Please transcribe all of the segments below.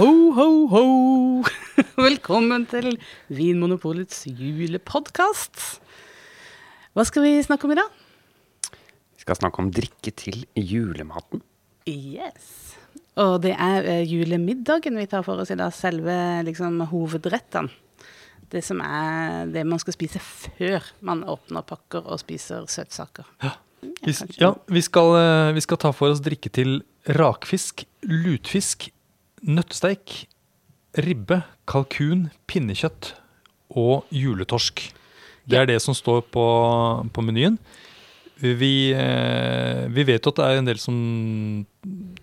Ho, ho, ho! Velkommen til Vinmonopolets julepodkast. Hva skal vi snakke om i dag? Vi skal snakke om drikke til julematen. Yes. Og det er eh, julemiddagen vi tar for oss i dag. Selve liksom, hovedrettene. Det som er det man skal spise før man åpner pakker og spiser søtsaker. Ja. Vi, ja, vi, skal, eh, vi skal ta for oss drikke til rakfisk, lutfisk, nøttesteik, ribbe, kalkun, pinnekjøtt og juletorsk. Det er det som står på, på menyen. Vi, eh, vi vet jo at det er en del som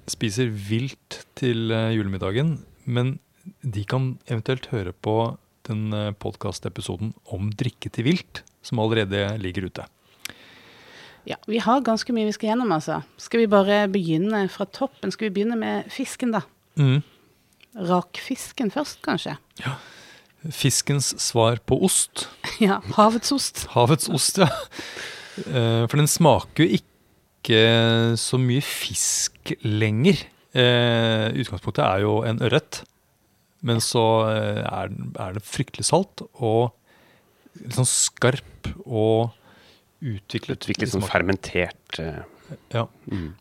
spiser vilt til eh, julemiddagen, men de kan eventuelt høre på den eh, podkastepisoden om drikke til vilt, som allerede ligger ute. Ja, Vi har ganske mye vi skal gjennom, altså. Skal vi bare begynne fra toppen? Skal vi begynne med fisken, da? Mm. Rakfisken først, kanskje? Ja. Fiskens svar på ost. Ja, havets ost. Havets ost, ja. Eh, For den smaker jo ikke så mye fisk lenger. Eh, Utgangspunktet er jo en ørret, men så eh, er den, er den fryktelig salt og litt sånn skarp og utviklet. Utviklet som fermentert Ja. mm.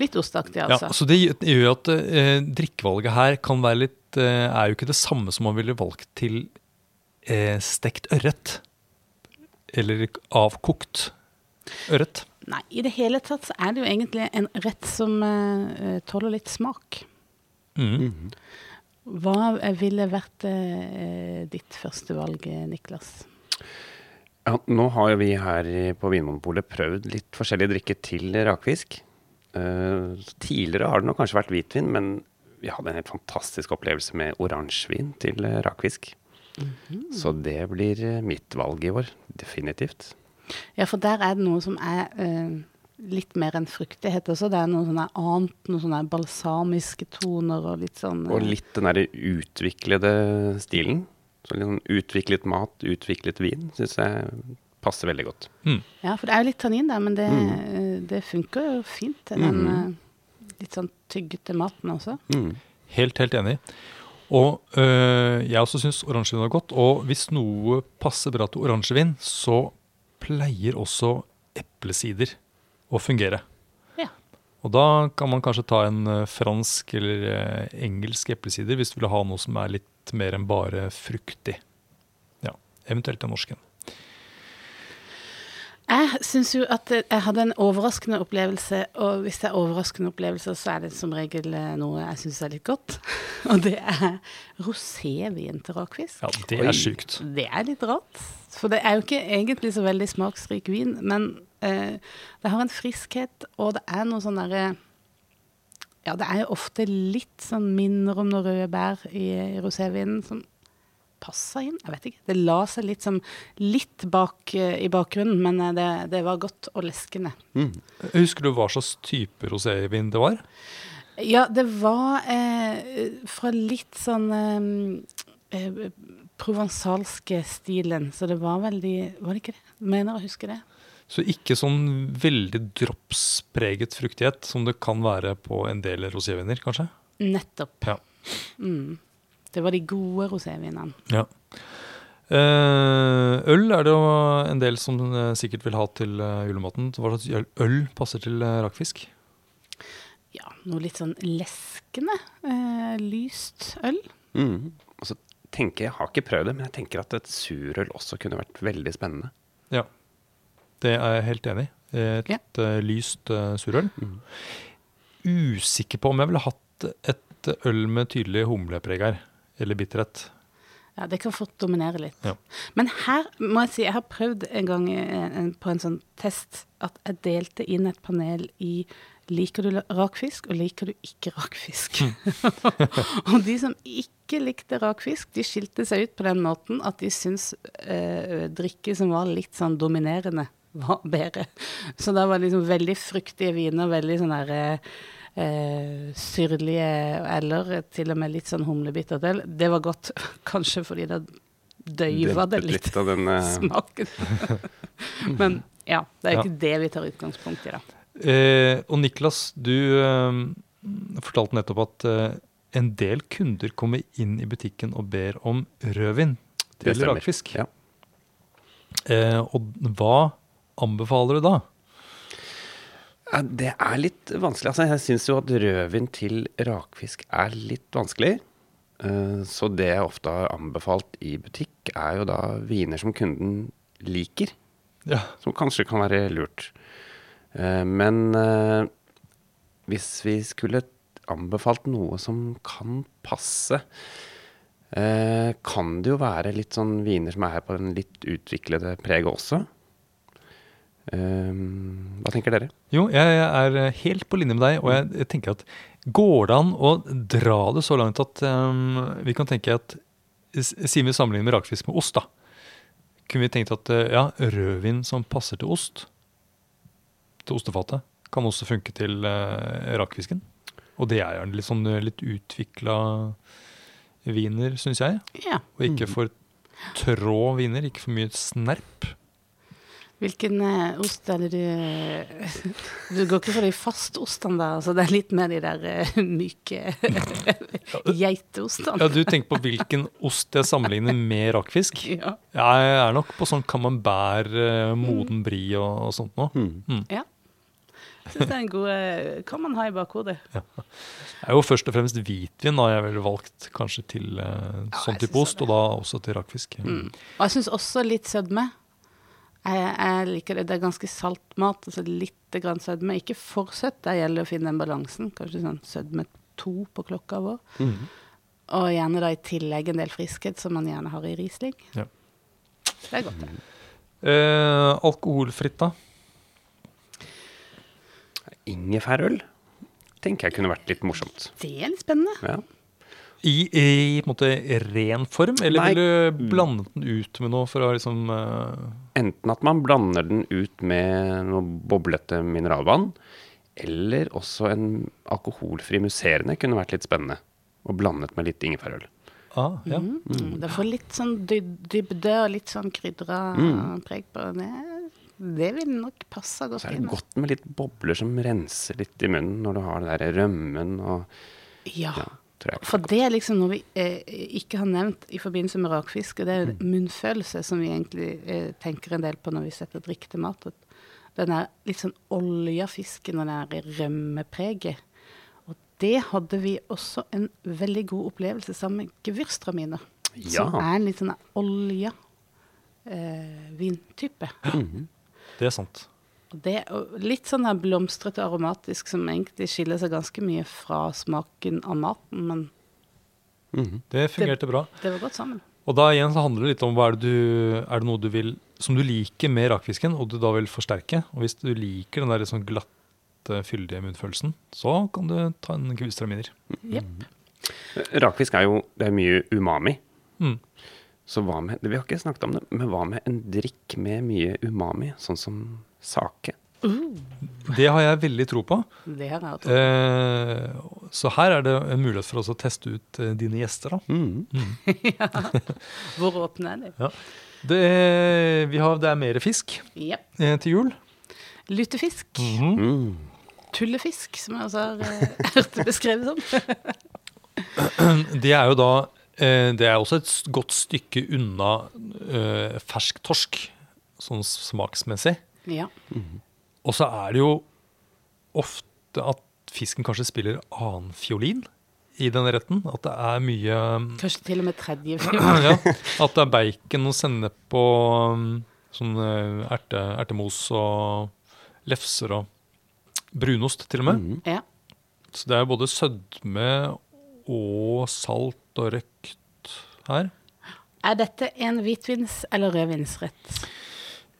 Litt ostaktig, altså. Ja, så det gjør- at eh, drikkevalget her kan være litt eh, Er jo ikke det samme som man ville valgt til eh, stekt ørret. Eller avkokt ørret. Nei, i det hele tatt så er det jo egentlig en rett som eh, tåler litt smak. Mm. Mhm. Hva ville vært eh, ditt første valg, Niklas? Ja, nå har jo vi her på Vinmonopolet prøvd litt forskjellige drikker til rakfisk. Eh, tidligere har det nok kanskje vært hvitvin, men vi hadde en helt fantastisk opplevelse med oransjevin til eh, rakfisk. Så det blir eh, mitt valg i år. Definitivt. Ja, for der er det noe som er uh, litt mer enn fruktighet også. Det er noe sånn annet, noen sånne balsamiske toner og litt sånn uh... Og litt den derre utviklede stilen. Så litt sånn utviklet mat, utviklet vin, syns jeg passer veldig godt. Mm. Ja, for det er jo litt tannin der, men det, Mm. det funker jo fint til den eh, litt sånn tyggete maten også. Mm. Helt, helt enig. Og øh, jeg også syns oransjevin er godt. Og hvis noe passer bra til oransjevin, så pleier også eplesider å fungere. Ja. Og da kan man kanskje ta en øh, fransk eller øh, engelsk eplesider hvis du vil ha noe som er litt mer enn bare fruktig. Ja, eventuelt en norsken. Jeg syns jo at jeg hadde en overraskende opplevelse, og hvis det er overraskende opplevelser, så er det som regel eh, noe jeg syns er litt godt. Og det er rosévin til rakfisk. Ja, det er sjukt. Det er litt rart. For det er jo ikke egentlig så veldig smaksrik vin, men eh, det har en friskhet, og det er noe sånn derre Ja, det er jo ofte litt sånn minner om noen røde bær i, i rosévinen som passer inn. Jeg vet ikke. Det la seg litt som litt bak uh, i bakgrunnen, men eh, det, det var godt og leskende. Mm. Husker du hva slags type rosévin det var? Ja, det var eh, fra litt sånn eh, eh, provansalske stilen, så det var veldig Var det ikke det? Mener å huske det. Så ikke sånn veldig dropspreget fruktighet som det kan være på en del roséviner, kanskje? Nettopp. Ja. Mm. Det var de gode rosévinene. Ja. Eh, øl er det jo en del som eh, sikkert vil ha til eh, julematen. Hva slags øl, passer til rakfisk? Ja, noe litt sånn leskende. Eh, lyst øl. Mm. Altså, tenker jeg, har ikke prøvd det, men jeg tenker at et surøl også kunne vært veldig spennende. Ja. Det er jeg helt enig i. Et Ja. lyst uh, surøl. Mm. Usikker på om jeg ville hatt et øl med tydelig humlepreg her. Eller bitterhet. Ja, det kan fort dominere litt. Ja. Men her må jeg si, jeg har prøvd en gang eh, på en sånn test at jeg delte inn et panel i Liker du rakfisk, og liker du ikke rakfisk? og de som ikke likte rakfisk, de skilte seg ut på den måten at de syntes eh, drikke som var litt sånn dominerende, var bedre. Så da var det liksom veldig fruktige viner, veldig sånn der eh, eh, syrlige, eller til og med litt sånn humlebittert øl. Det var godt, kanskje fordi det døyva det litt, litt, av den smaken. Men ja, det er jo Ja. ikke det vi tar utgangspunkt i, da. Eh, og Niklas, du eh, fortalte nettopp at eh, en del kunder kommer inn i butikken og ber om rødvin Det til rakfisk. Ja. Eh, og hva anbefaler du da? Ja, Det er litt vanskelig. Altså, jeg syns jo at rødvin til rakfisk er litt vanskelig. Eh, Så det jeg ofte har anbefalt i butikk, er jo da viner som kunden liker. Ja. Som kanskje kan være lurt. Eh, Men eh, hvis vi skulle anbefalt noe som kan passe, kan det jo være litt sånn viner som er her på den litt utviklede preget også. Eh, Hva tenker dere? Jo, jeg er helt på linje med deg, og jeg, tenker at går det an å dra det så langt at um, vi kan tenke at Siden vi sammenligner rakfisk med ost, da, kunne vi tenkt at eh, ja, rødvin som passer til ost, til ostefatet, kan også funke til uh, rakfisken. Og det er jo litt sånn eh, litt utvikla viner, syns jeg. Ja. Og ikke for trå viner, ikke for mye snerp. Hvilken eh, ost er det du Du går ikke for de fastostene der, altså det er litt mer de der eh, myke geiteostene? Ja, Du tenker på hvilken ost jeg sammenligner med rakfisk? Ja. Jeg er nok på sånn camembert, eh, moden brie og, og sånt noe. Mm. ja. Jeg syns det er en god eh, Kan man ha i bakhodet. Det er jo først og fremst hvitvin da jeg ville valgt kanskje til eh, Ja, sånn type ost, og da også til rakfisk. Mm. Og jeg syns også litt sødme. Jeg, jeg liker det. Det er ganske salt mat, altså litt grann sødme. Ikke for søtt, det gjelder å finne den balansen. Kanskje sånn sødme to på klokka vår. Mhm. Og gjerne da i tillegg en del friskhet, som man gjerne har i Riesling. Ja. Det er godt, det. Eh, alkoholfritt, da? Ingefærøl tenker jeg kunne vært litt morsomt. Det er litt spennende. Ja. I, i på en måte ren form, eller Nei. vil du blande den ut med noe for å liksom Uh... Enten at man blander den ut med noe boblete mineralvann, eller også en alkoholfri musserende kunne vært litt spennende. Og blandet med litt ingefærøl. ah, ja. Mm. Det får litt sånn dy dybde og litt sånn krydra Mm. preg på det. Det vil nok passe godt inn. Så er inn. det godt med litt bobler som renser litt i munnen når du har det der rømmen og Ja. ja. For det er liksom noe vi eh, ikke har nevnt i forbindelse med rakfisk, og det er Mm. munnfølelse som vi egentlig eh, tenker en del på når vi setter drikk til mat. At Den er litt sånn olja fisken og den i rømmepreget. Og det hadde vi også en veldig god opplevelse sammen med Gewürztraminer. Som er en litt sånn olja eh, vintype. Mhm. Det er sant. Det er litt sånn her blomstrete aromatisk som egentlig skiller seg ganske mye fra smaken av maten, men Mhm. Det fungerte bra. det var godt sammen. Og da igjen så handler det litt om hva er det du Er det noe du vil som du liker med rakfisken, og du da vil forsterke? Og hvis du liker den der sånn glatte, fyldige munnfølelsen, så kan du ta en gewürztraminer. Jepp. Rakfisk er jo det er mye umami. Mm. Så hva med Vi har ikke snakket om det, men hva med en drikk med mye umami, sånn som sake? Det har jeg veldig tro på. Det har jeg hatt. Eh, så her er det en mulighet for oss å teste ut eh, dine gjester. da. Mhm. Hvor åpne er de? Ja. Det, vi har, det er mer fisk Jepp. eh, til jul. Lutefisk. -hmm. Mm. Tullefisk, som jeg også har eh, hørt det beskrevet som. Det er jo da eh, Det er også et godt stykke unna eh, fersk torsk, sånn smaksmessig. Ja. Og så er det jo ofte at fisken kanskje spiller annen fiolin i den retten. At det er mye Kanskje til og med tredje fiolin. ja, At det er bacon og sennep og um, sånn eh, erte, ertemos og lefser og brunost til og med. Mm. Ja. Så det er både sødme og salt og røkt her. Er dette en hvitvins- eller rødvinsrett?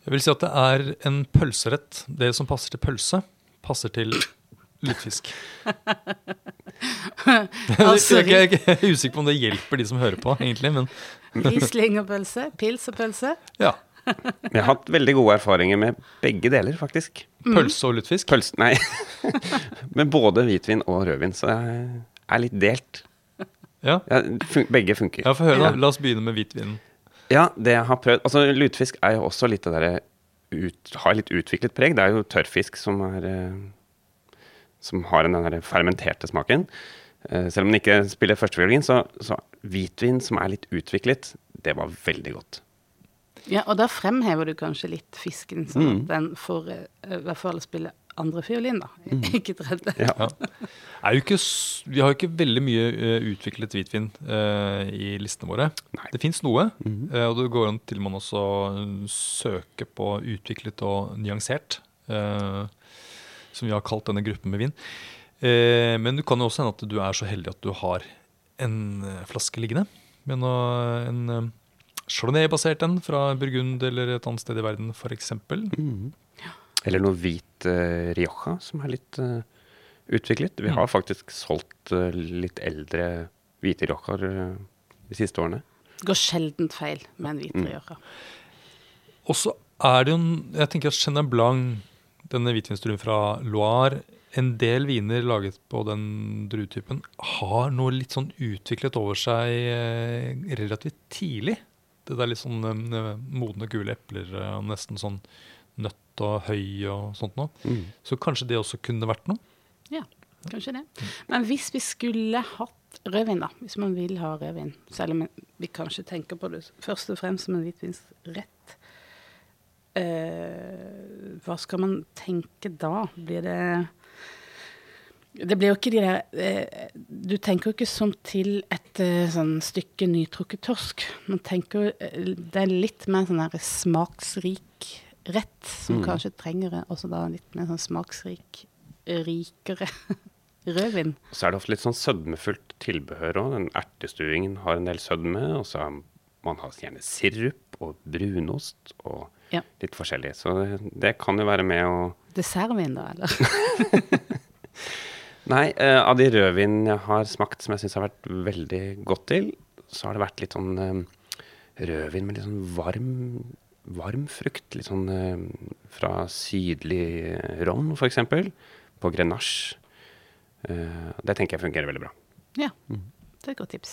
Jeg vil si at det er en pølserett. Det som passer til pølse, passer til lutefisk. Altså, jeg, ikke- jeg er usikker på om det hjelper de som hører på, egentlig, men Riesling og pølse, pils og pølse. ja. Vi har hatt veldig gode erfaringer med begge deler, faktisk. Pølse og lutefisk. Pølse Nei. med både hvitvin og rødvin, så det er litt delt. Ja, Ja, fun begge funker. ja få høre, da. Ja. La oss begynne med hvitvinen. Ja, det jeg har prøvd Altså, lutefisk er jo også litt det derre ut, Har litt utviklet preg. Det er jo tørrfisk som er eh, Som har den der fermenterte smaken. Eh, selv om den ikke spiller førstefiolin, så, så hvitvin som er litt utviklet, det var veldig godt. Ja, og da fremhever du kanskje litt fisken, sånn Mm. den får eh, i hvert fall spille andre fiolin, da. Ikke tredje. Ja. Er ikke, vi har jo ikke veldig mye eh, utviklet hvitvin eh, i listene våre. Nei. Det fins noe, Mhm. eh, og det går an til man også søke på utviklet og nyansert, eh, som vi har kalt denne gruppen med vin. Eh, men du kan jo også hende at du er så heldig at du har en eh, flaske liggende. med noe, en Chardonnay-basert en fra Burgund eller et annet sted i verden, f.eks. Mhm. Eller noe hvit uh, Rioja som er litt uh, utviklet. Vi Mm. har faktisk solgt uh, litt eldre hvite Riojaer de siste årene. Det går sjeldent feil med en hvit Mm. Rioja. Og så er det jo en, Jeg tenker at Chenin Blanc, denne hvitvinsdruen fra Loire, en del viner laget på den druetypen, har noe litt sånn utviklet over seg relativt tidlig. Det der litt sånn modne, gule epler, og nesten sånn nøtt og høy og sånt noe. Mm. Så kanskje det også kunne vært noe. Ja, kanskje det. Men hvis vi skulle hatt rødvin, da, hvis man vil ha rødvin, selv om vi kanskje tenker på det først og fremst som en hvitvinsrett, eh, hva skal man tenke da? Blir det Det blir jo ikke de der eh, Du tenker jo ikke som til et eh, sånn stykke nytrukket torsk. Man tenker jo eh, Det er litt mer sånn smaksrik rett, som Mm. kanskje trenger også da litt mer sånn smaksrik, rikere rødvin. Så er det ofte litt sånn sødmefullt tilbehør òg. Den ertestuingen har en del sødme. Og så har man har gjerne sirup og brunost og Ja. litt forskjellig. Så det, det kan jo være med å Dessertvin, da, eller? Nei, eh, av de rødvin jeg har smakt som jeg syns har vært veldig godt til, så har det vært litt sånn eh, rødvin med litt sånn varm, varm frukt. Litt sånn eh, fra sydlig Ron, f.eks. På Grenache. Eh, det tenker jeg fungerer veldig bra. Ja, det er et godt tips.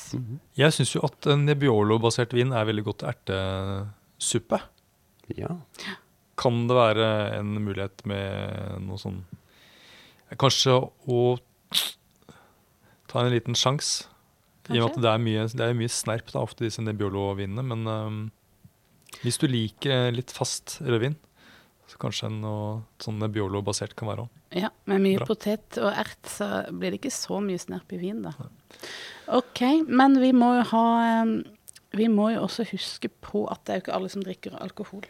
Jeg syns jo at Nebbiolo-basert vin er veldig godt til ertesuppe. Ja. Kan det være en mulighet med noe sånn Kanskje å ta en liten sjanse. I og med at det er mye, det er mye snerp da, ofte disse Nebbiolo-vinene. Men øhm, hvis du liker litt fast rødvin, så kanskje noe sånn Nebbiolo-basert kan være òg. Ja, med mye Bra. potet og ert, så blir det ikke så mye snerp i vin, da. OK, men vi må jo ha eh, Vi må jo også huske på at det er jo ikke alle som drikker alkohol.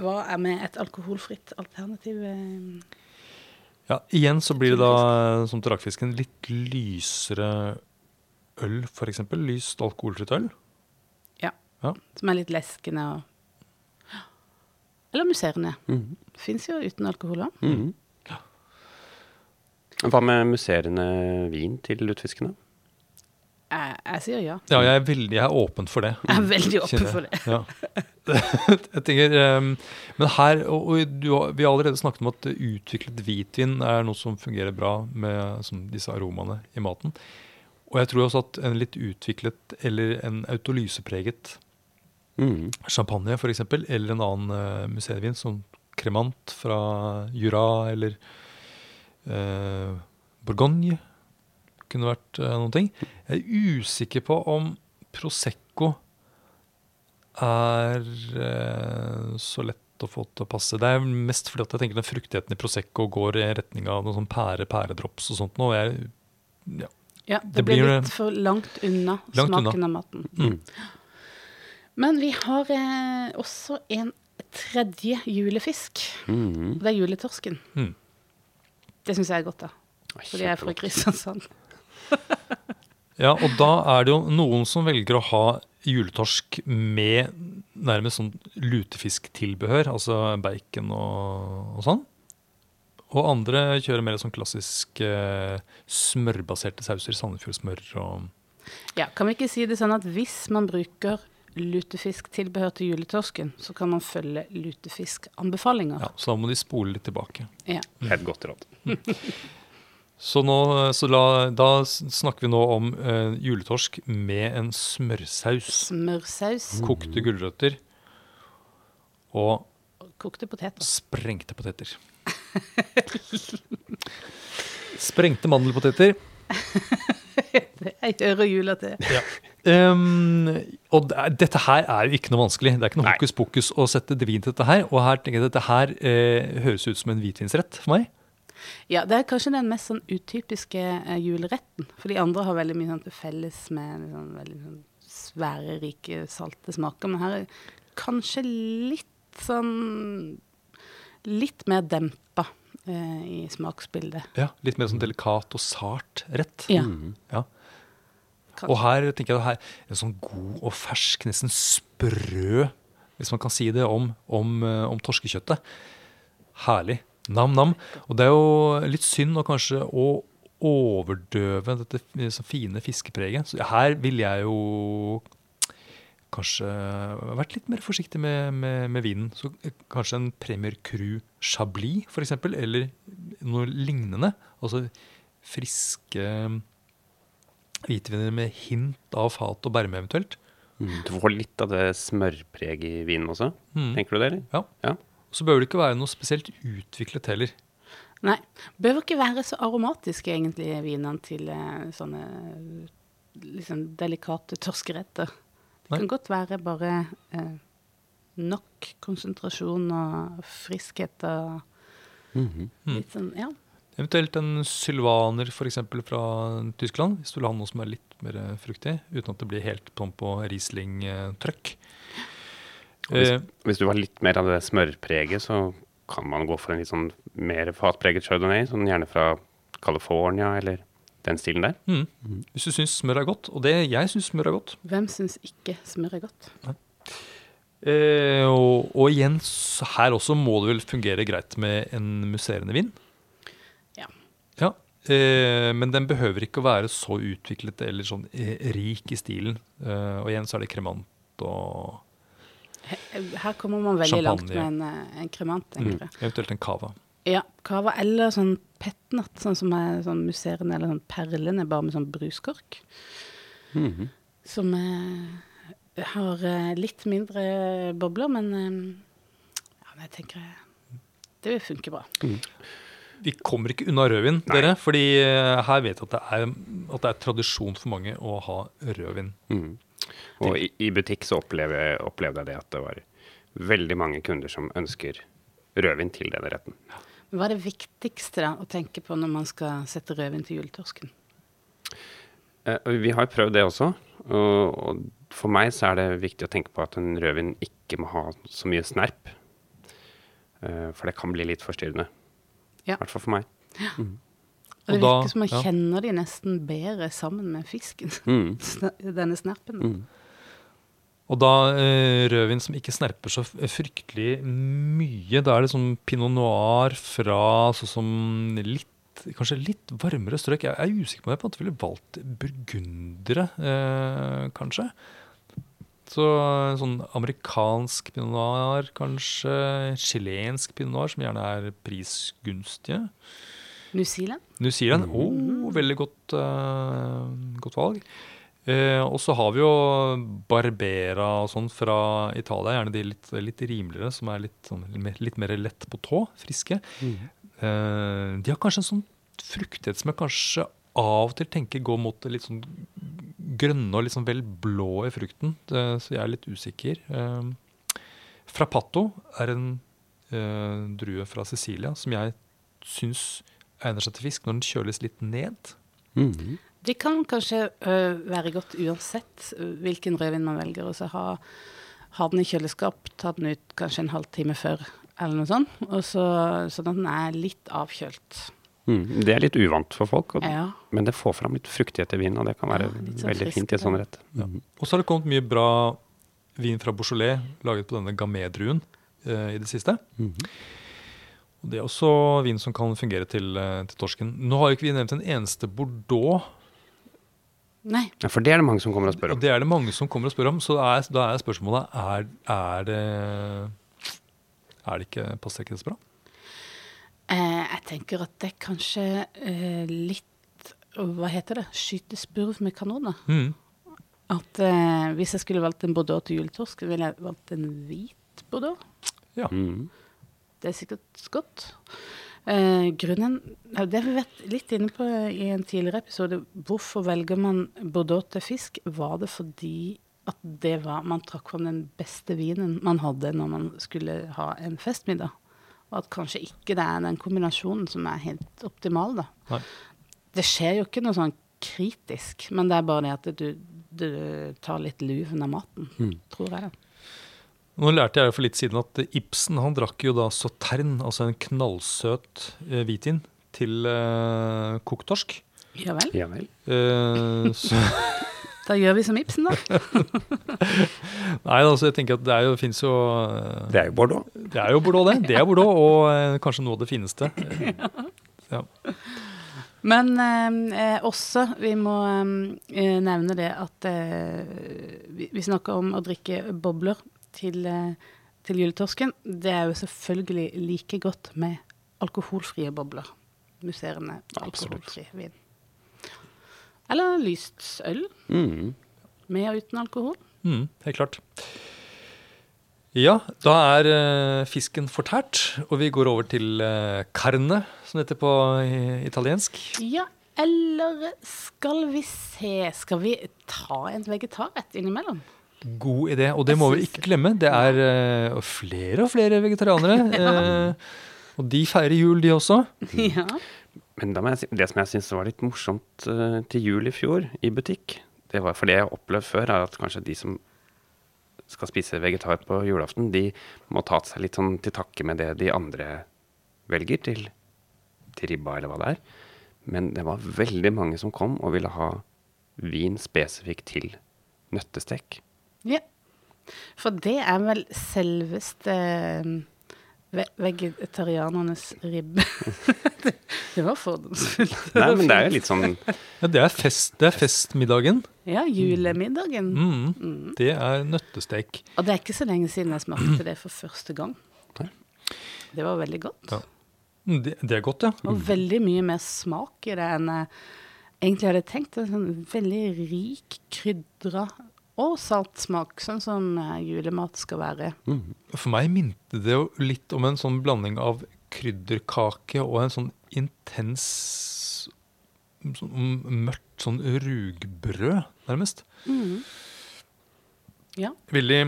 Hva er med et alkoholfritt alternativ? eh? Ja, igjen så blir det da, som til rakfisken, litt lysere øl, f.eks. Lyst alkoholfritt øl. Ja, Som er litt leskende og Eller musserende. Mhm. Fins jo uten alkohol òg. Mhm. Hva med musserende vin til lutfiskene? Jeg, jeg sier ja. Ja, jeg er, veldig, jeg er åpen for det. Jeg er veldig åpen Kjenner for det. Ja. jeg tenker, um, men her, og, og du, Vi har allerede snakket om at utviklet hvitvin er noe som fungerer bra med som disse aromaene i maten. Og jeg tror også at en litt utviklet eller en autolysepreget Mhm. champagne for eksempel, eller en annen uh, museevin som Cremant fra Jura eller uh, Bourgogne kunne vært uh, noen ting. Jeg er usikker på om Prosecco er uh, så lett å få til å passe. Det er mest fordi at jeg tenker den fruktigheten i Prosecco går i retning av noe sånn pære, pæredrops og sånt noe. og Jeg, ja. Ja, det, Det blir blir- litt for langt unna Langt unna. smaken av maten. Mm. Men vi har eh, også en tredje julefisk. Mhm. Det er juletorsken. Mm. Det syns jeg er godt, da. Fordi jeg er fra Kristiansand. Ja, og da er det jo noen som velger å ha juletorsk med nærmest sånn lutefisktilbehør, altså bacon og, og sånn. Og andre kjører mer sånn klassisk eh, smørbaserte sauser, Sandefjordsmør og Ja, kan vi ikke si det sånn at hvis man bruker lutefisktilbehør til juletorsken, så kan man følge lutefiskanbefalinger? ja, Så da må de spole litt tilbake. Ja. Helt godt råd. Så, nå, så la, da snakker vi nå om eh, juletorsk med en smørsaus. Smørsaus, Kokte gulrøtter og og kokte poteter. sprengte poteter. Sprengte mandelpoteter. Jeg hører jula til. Um, og dette her er jo ikke noe vanskelig. Det er ikke noe Nei. hokus pokus å sette vin til dette her. Og her tenker jeg at dette her eh, høres ut som en hvitvinsrett for meg. Ja, det er kanskje den mest sånn utypiske eh, juleretten. For de andre har veldig mye sånn til felles med sånn, veldig sånn svære, rike, salte smaker. Men her er kanskje litt sånn Litt mer dempa eh, i smaksbildet. Ja, Litt mer sånn delikat og sart rett. Ja, Ja. Og her tenker jeg her, en sånn god og fersk, nesten sprø, hvis man kan si det om, om, eh, om torskekjøttet. Herlig. Nam-nam. Og det er jo litt synd å kanskje å overdøve dette så fine fiskepreget. Så her vil jeg jo kanskje vært litt mer forsiktig med, med, med vinen. Så eh, kanskje en Premier Cru Chablis, for eksempel, eller noe lignende. Altså friske hvitviner med hint av fat og berme eventuelt. Du får litt av det smørpreget i vinen også. Mm. Tenker du det, eller? Ja. Ja. Og så bør det ikke være noe spesielt utviklet heller. Nei. Behøver ikke være så aromatiske, egentlig, vinene til eh, sånne liksom delikate torskeretter. Det kan godt være bare eh, nok konsentrasjon og friskhet og Mhm. litt sånn Ja. Eventuelt en sylvaner for eksempel fra Tyskland, hvis du vil ha noe som er litt mer eh, fruktig, uten at det blir helt pomp på Riesling-trøkk. Hvis, Eh, hvis du har litt mer av det smørpreget, så kan man gå for en litt sånn mer fatpreget chardonnay, sånn gjerne fra California eller den stilen der. mm. Hvis du syns smør er godt, og det jeg syns smør er godt. Hvem syns ikke smør er godt? Eh, og, og igjen, her også må det vel fungere greit med en musserende vin. Ja. Ja, eh, men den behøver ikke å være så utviklet eller sånn eh, rik i stilen. Eh, og igjen så er det kremant og He- Her kommer man veldig langt med en, eh, en kremant, tenker jeg. eventuelt en cava. Ja, cava eller sånn petnat, sånn som er sånn musserende, eller sånn perlende, bare med sånn bruskork. Mhm. Som eh, har eh, litt mindre bobler, men eh, ja, men jeg tenker eh, det vil funke bra. Vi kommer ikke unna rødvin, Nei. dere. fordi eh, her vet jeg at det, er, at det er tradisjon for mange å ha rødvin. Mm. Og i, i butikk så opplevde, opplevde jeg det at det var veldig mange kunder som ønsker rødvin til denne retten. Men hva er det viktigste da å tenke på når man skal sette rødvin til juletorsken? Eh, vi har prøvd det også, og, og for meg så er det viktig å tenke på at en rødvin ikke må ha så mye snerp. Eh, for det kan bli litt forstyrrende. Ja. I hvert fall for meg. Og det Og det virker som man ja. kjenner de nesten bedre sammen med fisken. Mm. Denne snerpen. Mm. Og da eh, rødvin som ikke snerper så fryktelig mye. Da er det sånn pinot noir fra sånn som litt Kanskje litt varmere strøk. Jeg er usikker på om jeg på en måte ville valgt burgundere, eh, kanskje. Så sånn amerikansk pinot noir, kanskje. Chilensk pinot noir, som gjerne er prisgunstige. New Zealand? New Zealand, oh, veldig godt, eh, godt valg. Eh, og så har vi jo Barbera og sånn fra Italia, gjerne de litt, litt rimeligere, som er litt, sånn, litt mer- lett på tå, friske. Eh, de har kanskje en sånn fruktighet som jeg kanskje av og til tenker går mot det litt sånn grønne og litt sånn vel blå i frukten, Eh, så jeg er litt usikker. Eh, Frappato er en eh, drue fra Sicilia som jeg syns egner seg til fisk når den kjøles litt ned. Mhm. Det kan kanskje ø, være godt uansett hvilken rødvin man velger. Og så ha, ha den i kjøleskap, ta den ut kanskje en halvtime før, eller noe sånt. Og så, sånn at den er litt avkjølt. Mm. Det er litt uvant for folk, og, Ja. men det får fram litt fruktighet i vinen, og det kan være Ja, sånn veldig fint i en sånn rett. Ja. Og så har det kommet mye bra vin fra Beaujolais laget på denne gamé-druen eh, i det siste. Mhm. Og Det er også vin som kan fungere til, eh, til torsken. Nå har ikke vi nevnt en eneste Bordeaux, Nei. Ja, for det er det mange som kommer og spør om. det er det mange som kommer og spør om. Så da er, da er spørsmålet er, er det Er det ikke passer ikke det så bra? Eh, jeg tenker at det er kanskje eh, litt Hva heter det? Skyte spurv med kanoner. Mm. At eh, hvis jeg skulle valgt en bordeaux til juletorsk, ville jeg valgt en hvit bordeaux. Ja. Mm. Det er sikkert godt. Eh, grunnen Det har vi vært litt inne på i en tidligere episode. Hvorfor velger man Bordeaux til fisk? Var det fordi at det var Man trakk fram den beste vinen man hadde når man skulle ha en festmiddag? Og at kanskje ikke det er den kombinasjonen som er helt optimal, da. Nei. Det skjer jo ikke noe sånn kritisk, men det er bare det at du, du tar litt luven av maten, Mm. tror jeg. Nå lærte jeg for litt siden at Ibsen han drakk jo da sautern, altså en knallsøt eh, hvitvin, til eh, kokt torsk. Ja vel. Ja vel. Eh, så, Da gjør vi som Ibsen, da. nei, altså jeg tenker at det er jo, finnes jo eh, Det er jo Bordeaux. Det er jo Bordeaux, det. Det er Bordeaux, og eh, kanskje noe av det fineste. Ja. Men eh, eh, også, vi må eh, nevne det at eh, vi, vi snakker om å drikke bobler til, eh, til juletorsken. Det er jo selvfølgelig like godt med alkoholfrie bobler. Musserende alkoholfri vin. Eller lyst øl, Mm. med og uten alkohol. Mm, helt klart. Ja, da er uh, fisken fortært, og vi går over til uh, carne, som det heter på italiensk. Ja, eller skal vi se Skal vi ta en vegetarrett innimellom? God idé, og det må vi ikke glemme. Det er uh, flere og flere vegetarianere. uh, og de feirer jul, de også. Ja. Men da må jeg si, det som jeg syns var litt morsomt uh, til jul i fjor, i butikk, det var for det jeg har opplevd før, er at kanskje de som skal spise vegetar på julaften, de må ta seg litt sånn til takke med det de andre velger til, til ribba, eller hva det er. Men det var veldig mange som kom og ville ha vin spesifikt til nøttestek. Ja. For det er vel selveste eh, ve vegetarianernes ribbe. det, det var fordomsfullt. Nei, men det er jo litt sånn Ja, det, er fest, det er festmiddagen. Ja, julemiddagen. Mm, det er nøttestek. Og det er ikke så lenge siden jeg smakte det for første gang. Det var veldig godt. Ja. Mm, Det, det er godt, ja. Og veldig mye mer smak i det enn jeg egentlig hadde tenkt. En sånn veldig rik, krydra og saltsmak, sånn som eh, julemat skal være. mm. For meg minte det jo litt om en sånn blanding av krydderkake og en sånn intens sånn mørkt sånn rugbrød, nærmest. Ja. Veldig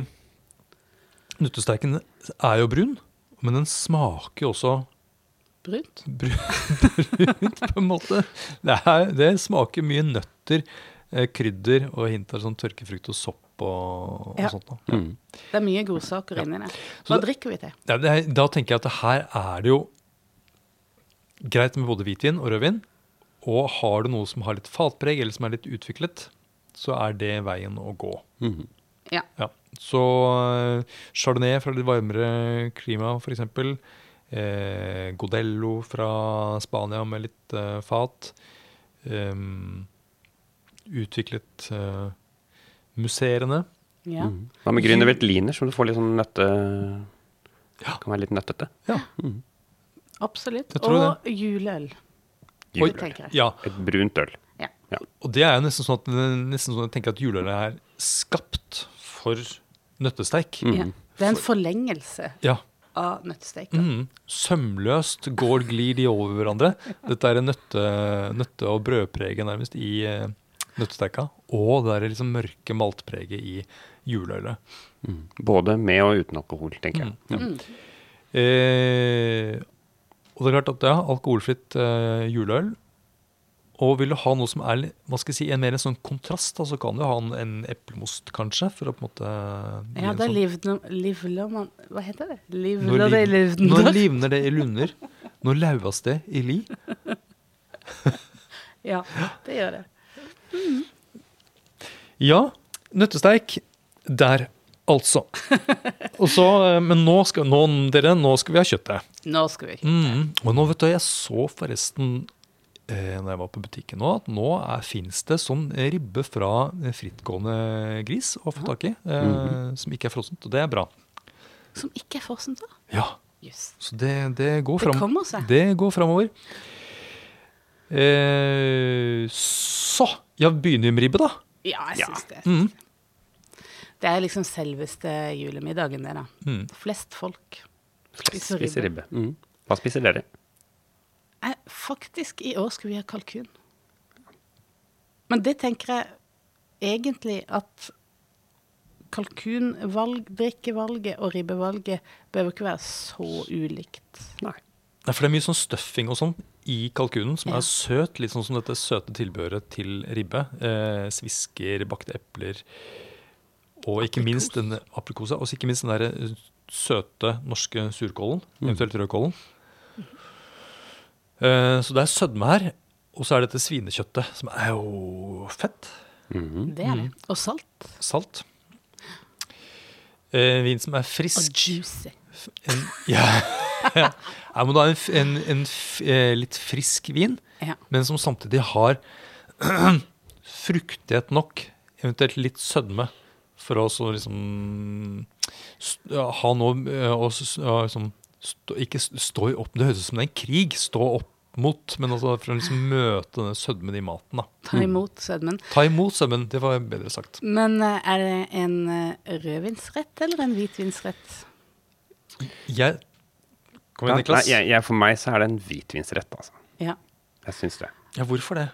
Nuttesteiken er jo brun, men den smaker jo også Brunt. brunt, på en måte. Det, er, det smaker mye nøtter, krydder og hint av sånn tørkefrukt og sopp og, og Ja. sånt. Da. Mm. Det er mye godsaker inni det. Hva det- drikker vi til? Ja, det da tenker jeg at her er det jo greit med både hvitvin og rødvin. Og har du noe som har litt fatpreg, eller som er litt utviklet, så er det veien å gå. Mm. Ja. Ja. Så eh, chardonnay fra litt varmere klima, f.eks. Eh, Godello fra Spania med litt eh, fat. Em, utviklet uh, musserende. ja. Mm. Hva med grüner veltliner, som du får litt sånn nøtte... Ja. Kan være litt nøttete. Ja. Absolutt. Jeg tror Og juleøl, tenker jeg. ja. Et brunt øl. Ja. Og det er jo nesten sånn at, nesten sånn at jeg tenker at juleøl er skapt for nøttesteik. Mm. Ja. Det er en forlengelse Ja. av nøttesteik. Mm. Sømløst går glir de over hverandre. Dette er en nøtte, nøtte- og brødpreget nærmest i nøttesteika. Og det er liksom mørke maltpreget i juleølet. Mm. Både med og uten alkohol, tenker jeg. Mm. Mm. Eh, og det er klart at ja, alkoholfritt eh, juleøl. Og vil du ha noe som er hva skal jeg si, en mer en sånn kontrast, da, så kan du ha en, en eplemost, kanskje. For å på en måte Ja, det da sånn- livner, livler man Hva heter det? Livler det i lunder. Når livner? livner det i lunder. Når lauas det i li. Ja, det gjør det. Ja, nøttesteik. Der, altså. Og så, eh, men nå skal, nå, dere, nå skal vi ha kjøttet. Nå skal vi ha Mm. Og nå vet du, jeg så forresten eh, når jeg var på butikken nå, at nå fins det sånn ribbe fra eh, frittgående gris å få tak i. Eh, Som ikke er frossent, og det er bra. Som ikke er frossent, da? Ja, Yes. så det, det går fram. Det. Det går framover. Eh, så Ja, begynner med ribbe, da. Ja, jeg Ja. syns det. Mm. Det er liksom selveste julemiddagen, det, da. Mm. Flest folk spiser spiser ribbe. ribbe. Mm. Hva spiser dere? Jeg, faktisk, i år skal vi ha kalkun. Men det tenker jeg egentlig at kalkunvalg, drikkevalget og ribbevalget behøver ikke være så ulikt. Nei. Nei, for det er mye sånn stuffing og sånn i kalkunen som Ja. er søt. Litt sånn som dette søte tilbehøret til ribbe. Eh, svisker, bakte epler og ikke Aprikos. minst den aprikosa. Og ikke minst den der eh, søte norske surkålen, eventuelt rødkålen. Eh, så det er sødme her. Og så er dette svinekjøttet, som er jo fett. Mhm. Det er det. Og salt. Salt. Eh, vin som er frisk. Og juicy. En, ja, ja. Jeg må da ha en, en, en f, eh, litt frisk vin, Ja. men som samtidig har fruktighet nok, eventuelt litt sødme, for å så liksom ha noe eh, å liksom, stå, Ikke stå i opp Det høres ut som det er en krig. Stå opp mot, men altså for å liksom møte denne sødmen i maten. da. Ta imot sødmen. Ta imot sødmen, det var bedre sagt. Men eh, er det en rødvinsrett eller en hvitvinsrett? Jeg Kom igjen, Niklas. nei, jeg, jeg, for meg så er det en hvitvinsrett, altså. Ja. Jeg syns det. Ja, hvorfor det?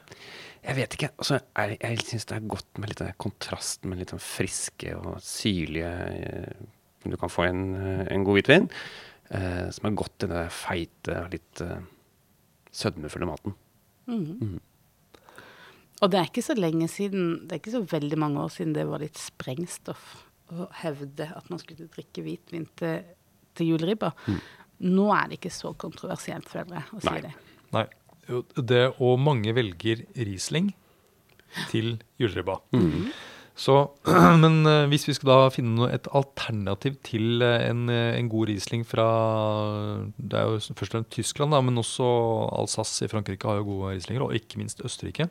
Jeg vet ikke. Altså, jeg jeg syns det er godt med litt den kontrasten med litt sånn friske og syrlige eh, Du kan få en, eh, en god hvitvin eh, som er godt i det feite og litt eh, sødmefulle maten. Mhm. Og det er ikke så lenge siden, det er ikke så veldig mange år siden det var litt sprengstoff å hevde at man skulle drikke hvitvin til, til juleribba. Nå er det ikke så kontroversielt, for jeg, å si Nei. det. Nei. Det, og mange velger Riesling til juleribba. Så, men eh, hvis vi skal da finne et alternativ til eh, en, eh, en god Riesling fra Det er jo først og fremst Tyskland, da, men også Alsace i Frankrike har jo gode Rieslinger, og ikke minst Østerrike.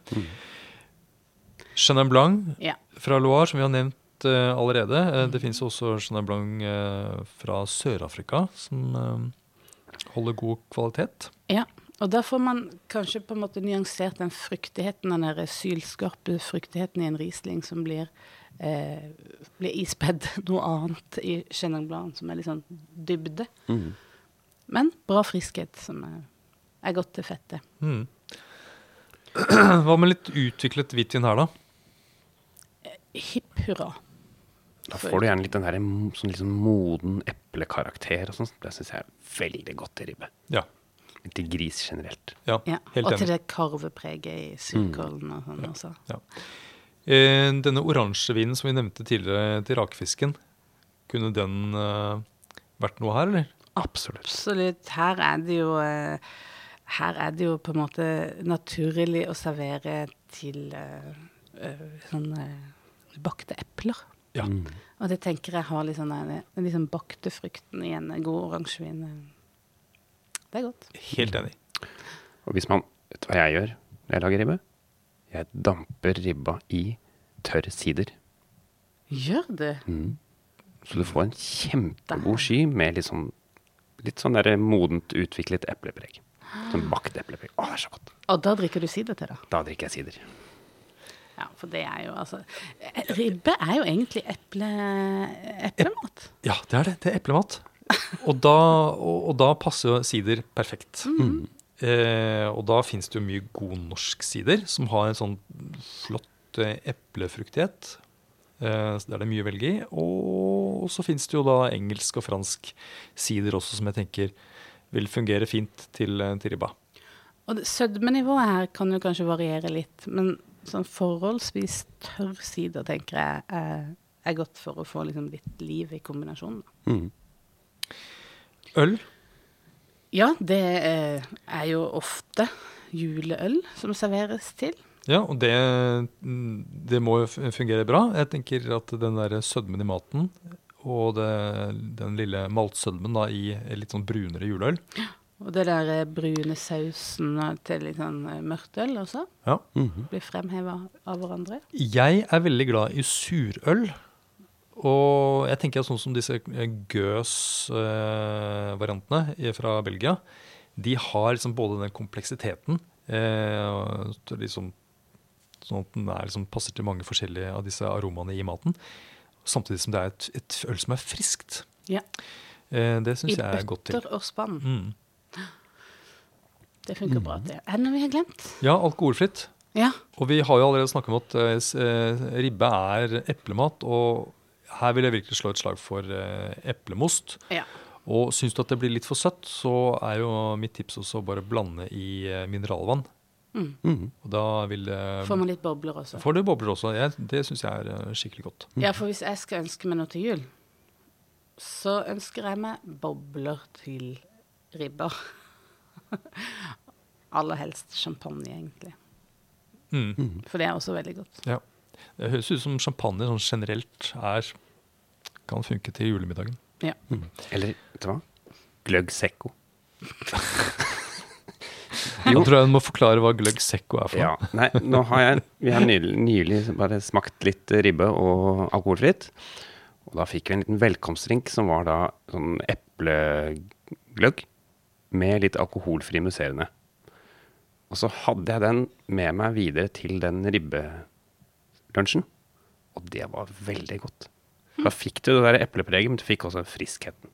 Chenin Blanc Ja. fra Loire, som vi har nevnt allerede. Det finnes også Chenin Blanc fra Sør-Afrika, som eh, holder god kvalitet. ja. Og da får man kanskje på en måte nyansert den fruktigheten, den der sylskarpe fruktigheten i en Riesling som blir, eh, blir ispedd noe annet i Chenin Blanc, som er litt sånn dybde. Mm. Men bra friskhet, som er, er godt til fettet. Mm. Hva med litt utviklet hvitvin her, da? Hipp hurra. Da får du gjerne litt den der, sånn sånn moden eplekarakter og sånn. Det syns jeg er veldig godt i ribbe. Ja. Til gris generelt. ja, Ja, enig. og til det karvepreget i surkålen og sånn også. Ja. Eh, denne oransjevinen som vi nevnte tidligere til rakfisken, kunne den eh, vært noe her, eller? Absolutt. Absolutt. Her er det jo eh, Her er det jo på en måte naturlig å servere til eh, eh, sånn eh, bakte epler. Ja. Mm. Og det tenker jeg har litt sånn den liksom bakte frukten i en god oransjevin. Det er godt. Helt enig. Og hvis man Vet du hva jeg gjør når jeg lager ribbe? Jeg damper ribba i tørr sider. Gjør det? Mm. Så du får en kjempegod sky med litt sånn, litt sånn der modent utviklet eplepreg. Sånn bakt eplepreg. Å, det er så godt. Og da drikker du sider til, da? Da drikker jeg sider. Ja, for det er jo altså eh, Ribbe er jo egentlig eple, eplemat. Ja, det er det. Det er eplemat. Og da, og, og da passer sider perfekt. Eh, og da fins det jo mye god norsk sider som har en sånn flott eh, eplefruktighet. Eh, så der er det mye å velge i. Og så fins det jo da engelsk og fransk sider også, som jeg tenker vil fungere fint til, eh, til ribba. Og sødmenivået her kan jo kanskje variere litt, men sånn forholdsvis tørr sider tenker jeg er, er godt for å få liksom litt liv i kombinasjonen. Mm. Øl. Ja, det eh, er jo ofte juleøl som serveres til. Ja, og det, det må jo fungere bra. Jeg tenker at den der sødmen i maten og det, den lille maltsødmen da i litt sånn brunere juleøl Og det der eh, brune sausen til litt sånn eh, mørkt øl også ja. Mhm. blir fremheva av hverandre. Jeg er veldig glad i surøl. Og jeg tenker at sånn som disse Gøs-variantene fra Belgia, de har liksom både den kompleksiteten eh, og liksom, Sånn at den liksom passer til mange forskjellige av disse aromaene i maten. Samtidig som det er et, et øl som er friskt. Ja. Eh, det syns jeg er godt til. I bøtter og spann. Mm. Det funker bra. det. Er det noe vi har glemt? Ja, alkoholfritt. Ja. Og vi har jo allerede snakket om at eh, eh, ribbe er eplemat, og her vil jeg virkelig slå et slag for eh, eplemost. ja. Og syns du at det blir litt for søtt, så er jo mitt tips også å bare blande i eh, mineralvann. Mm. Mm. Og da vil det Får man litt bobler også. Får du bobler også? Jeg, det syns jeg er eh, skikkelig godt. Ja, for hvis jeg skal ønske meg noe til jul, så ønsker jeg meg bobler til ribber. Aller helst champagne, egentlig. Mm. For det er også veldig godt. Ja. Det høres ut som champagne sånn generelt er kan funke til julemiddagen. Ja. Eller, vet du hva? Gløgg secco. Jeg tror jeg må forklare hva gløgg secco er for Ja. Nei, nå har jeg Vi har nylig, nylig bare smakt litt ribbe og alkoholfritt. Og da fikk vi en liten velkomstdrink som var da sånn eplegløgg med litt alkoholfri musserende. Og så hadde jeg den med meg videre til den ribbelunsjen. Og det var veldig godt. Da fikk du det der eplepreget, men du fikk også friskheten.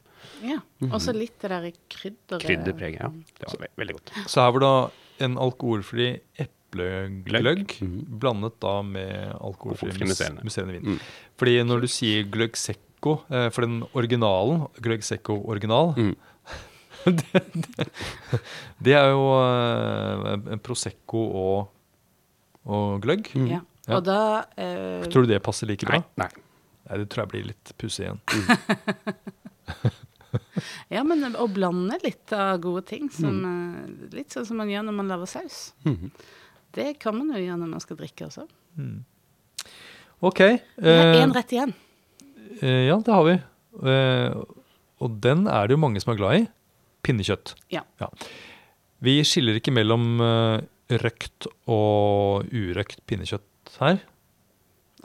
ja. Og så litt det der krydderet. Krydderpreget, ja. Det var ve veldig godt. Så her var da en alkoholfri eplegløgg mm Mhm. blandet da med alkoholfri Alkoholfri musserende. musserende vin. Mm. Fordi når du sier gløgg secco, eh, for den originalen, gløgg secco original, Mm. det, det, det er jo eh, prosecco og, og gløgg. Mm. Ja. Ja. Og da eh, Tror du det passer like bra? Nei. nei. Nei, det tror jeg blir litt pussig igjen. Ja, men å blande litt av gode ting, som, Mm. eh, litt sånn som man gjør når man lager saus. Mhm. Det kan man jo gjøre når man skal drikke også. Ok. Vi har eh, én rett igjen. eh, ja, det har vi. Eh, og den er det jo mange som er glad i. Pinnekjøtt. Ja. Vi skiller ikke mellom eh, røkt og urøkt pinnekjøtt her.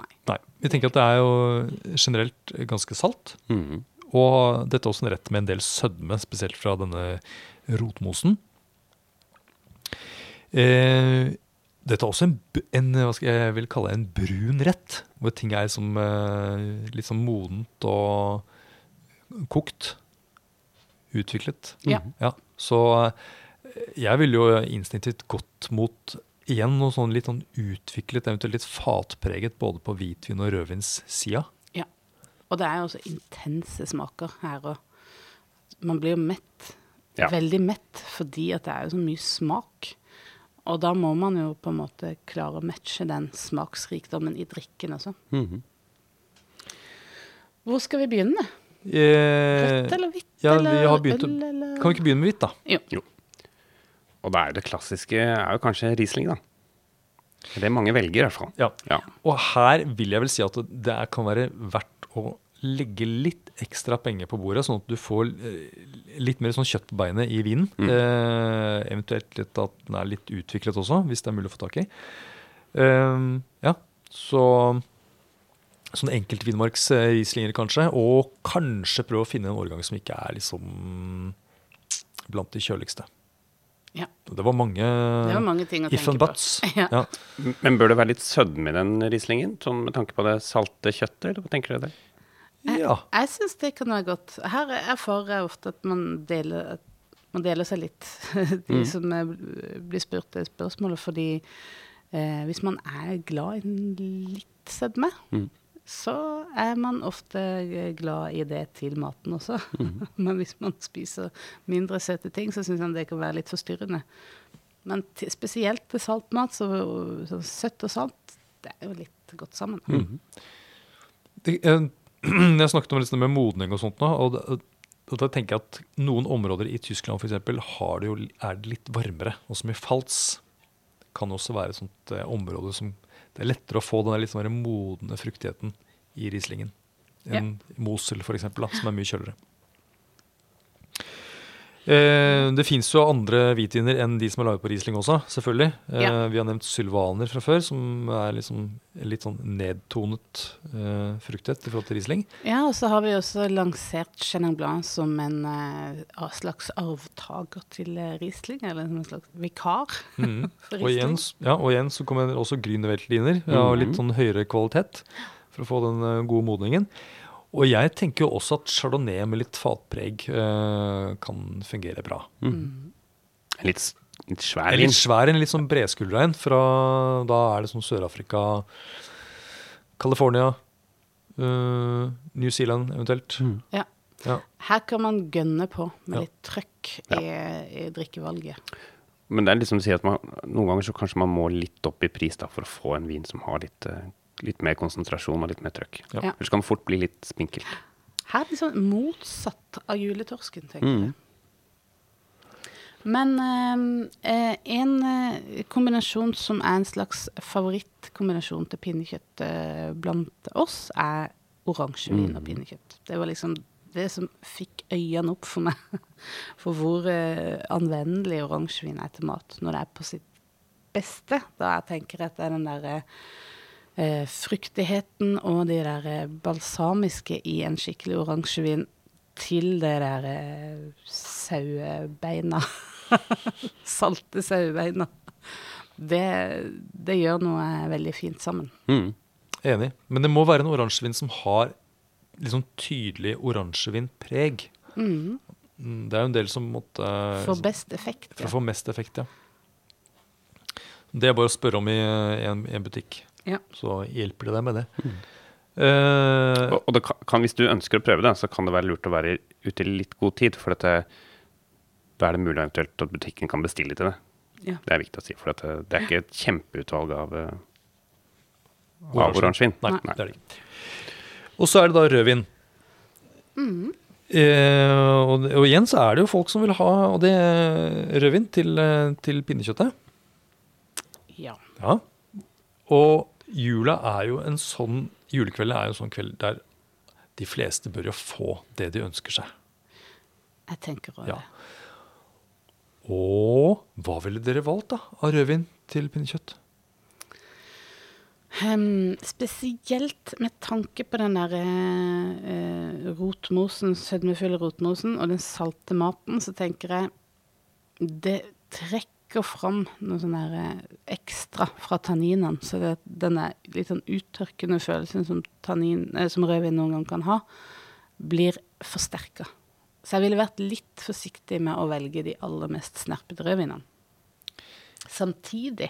Nei. Nei. Vi tenker at det er jo generelt ganske salt. Mhm. Og dette er også en rett med en del sødme, spesielt fra denne rotmosen. Eh, dette er også en, en hva skal jeg vil kalle en brun rett, hvor ting er som, eh, litt sånn modent og kokt. Utviklet. Ja. Ja, så eh, jeg ville jo instinktivt gått mot igjen noe sånn litt sånn utviklet, eventuelt litt fatpreget, både på hvitvin- og rødvinssida. Ja. Og det er jo også intense smaker her òg. Man blir jo mett. Ja. Veldig mett fordi at det er jo så mye smak. Og da må man jo på en måte klare å matche den smaksrikdommen i drikken også. Mhm. Hvor skal vi begynne? Eh, Rødt eller hvitt ja, eller øl eller Kan vi ikke begynne med hvitt, da? Jo. Og da er det klassiske er jo kanskje Riesling, da. Det er mange velger, i hvert fall. Ja. Ja. Og her vil jeg vel si at det kan være verdt å legge litt ekstra penger på bordet, sånn at du får eh, litt mer sånn kjøtt på beinet i vinen. Eh, eventuelt litt at den er litt utviklet også, hvis det er mulig å få tak i. Eh, ja, så sånn enkeltvinmarks-rieslinger kanskje, og kanskje prøve å finne en årgang som ikke er liksom blant de kjøligste. Ja. Det var mange, Det var mange ting å if tenke and på. buts. Ja. Ja. Men bør det være litt sødme i den Rieslingen, sånn med tanke på det salte kjøttet, eller hva tenker dere? ja. Jeg syns det kan være godt. Her erfarer jeg ofte at man deler, at man deler seg litt, de som er, blir spurt det spørsmålet. Fordi eh, hvis man er glad i en litt sødme, Mm. Så er man ofte glad i det til maten også. Men hvis man spiser mindre søte ting, så syns jeg det kan være litt forstyrrende. Men til, spesielt til saltmat, så, så søtt og salt, det er jo litt godt sammen. det, eh, jeg snakket om litt med modning og sånt nå, og, det- og da tenker jeg at noen områder i Tyskland for eksempel, det jo, er det litt varmere. Og som i Falz kan også være et sånt eh, område som det er lettere å få den litt sånn modne fruktigheten i Rieslingen enn Mosel for eksempel, som er mye kjøligere. Eh, det fins jo andre hvitviner enn de som er laget på Riesling også, selvfølgelig. Eh, Ja. Vi har nevnt Sylvaner fra før, som er liksom litt sånn nedtonet eh, fruktighet i forhold til Riesling. Ja, og så har vi også lansert Chenin Blanc som en eh, slags arvtaker til eh, Riesling, eller en slags vikar mm. for Og igjen, ja, og igjen så kommer også Grünerveltliner av litt sånn høyere kvalitet for å få den eh, gode modningen. Og jeg tenker jo også at chardonnay med litt fatpreg uh, kan fungere bra. En litt litt svær En litt svær en, litt sånn bredskuldra en. Fra da er det sånn Sør-Afrika, California, uh, New Zealand eventuelt. Mm. Ja. Ja. Her kan man gønne på med Ja. litt trøkk i, i drikkevalget. Men det er liksom å si at man, noen ganger så kanskje man må litt opp i pris da, for å få en vin som har litt, eh, litt mer konsentrasjon og litt mer trøkk. Ja. Ja. Ellers kan det fort bli litt spinkelt. Her er det sånn motsatt av juletorsken, tenker Mm. jeg. Men eh, en eh, kombinasjon som er en slags favorittkombinasjon til pinnekjøtt eh, blant oss, er oransjevin og Mm. pinnekjøtt. Det var liksom det som fikk øynene opp for meg for hvor eh, anvendelig oransjevin er til mat når det er på sitt beste. Da jeg tenker at det er den derre eh, fruktigheten og de der eh, balsamiske i en skikkelig oransjevin til det der eh, sauebeina. Salte sauebeina. Det, det gjør noe veldig fint sammen. Mm. Enig. Men det må være en oransjevin som har liksom tydelig oransjevinpreg. Mm. Mm, Det er jo en del som måtte For best effekt. For å få mest effekt, ja. Det er bare å spørre om i en, i en butikk, Ja. så hjelper det deg med det. Eh, Og, og det kan, kan, hvis du ønsker å prøve det, så kan det være lurt å være ute i litt god tid. For det da er det mulig eventuelt at butikken kan bestille til det. Ja. Det er viktig å si, for dette, det er ikke et kjempeutvalg av, eh, av Oransjevin. Nei, Nei. det er det ikke. Og så er det da rødvin. Eh, og, og igjen så er det jo folk som vil ha og det rødvin til, eh, til pinnekjøttet. ja. Ja. Og jula er jo en sånn Julekvelden er jo en sånn kveld der de fleste bør jo få det de ønsker seg. Jeg tenker også Ja. Og hva ville dere valgt da av rødvin til pinnekjøtt? Um, spesielt med tanke på den der uh, rotmosen, sødmefulle rotmosen og den salte maten, så tenker jeg det trekker fram noe sånn der eh, ekstra fra tanninene. Så det, den er litt sånn uttørkende følelsen som, tannin, eh, som rødvin noen gang kan ha, blir forsterka. Så jeg ville vært litt forsiktig med å velge de aller mest snerpete rødvinene. Samtidig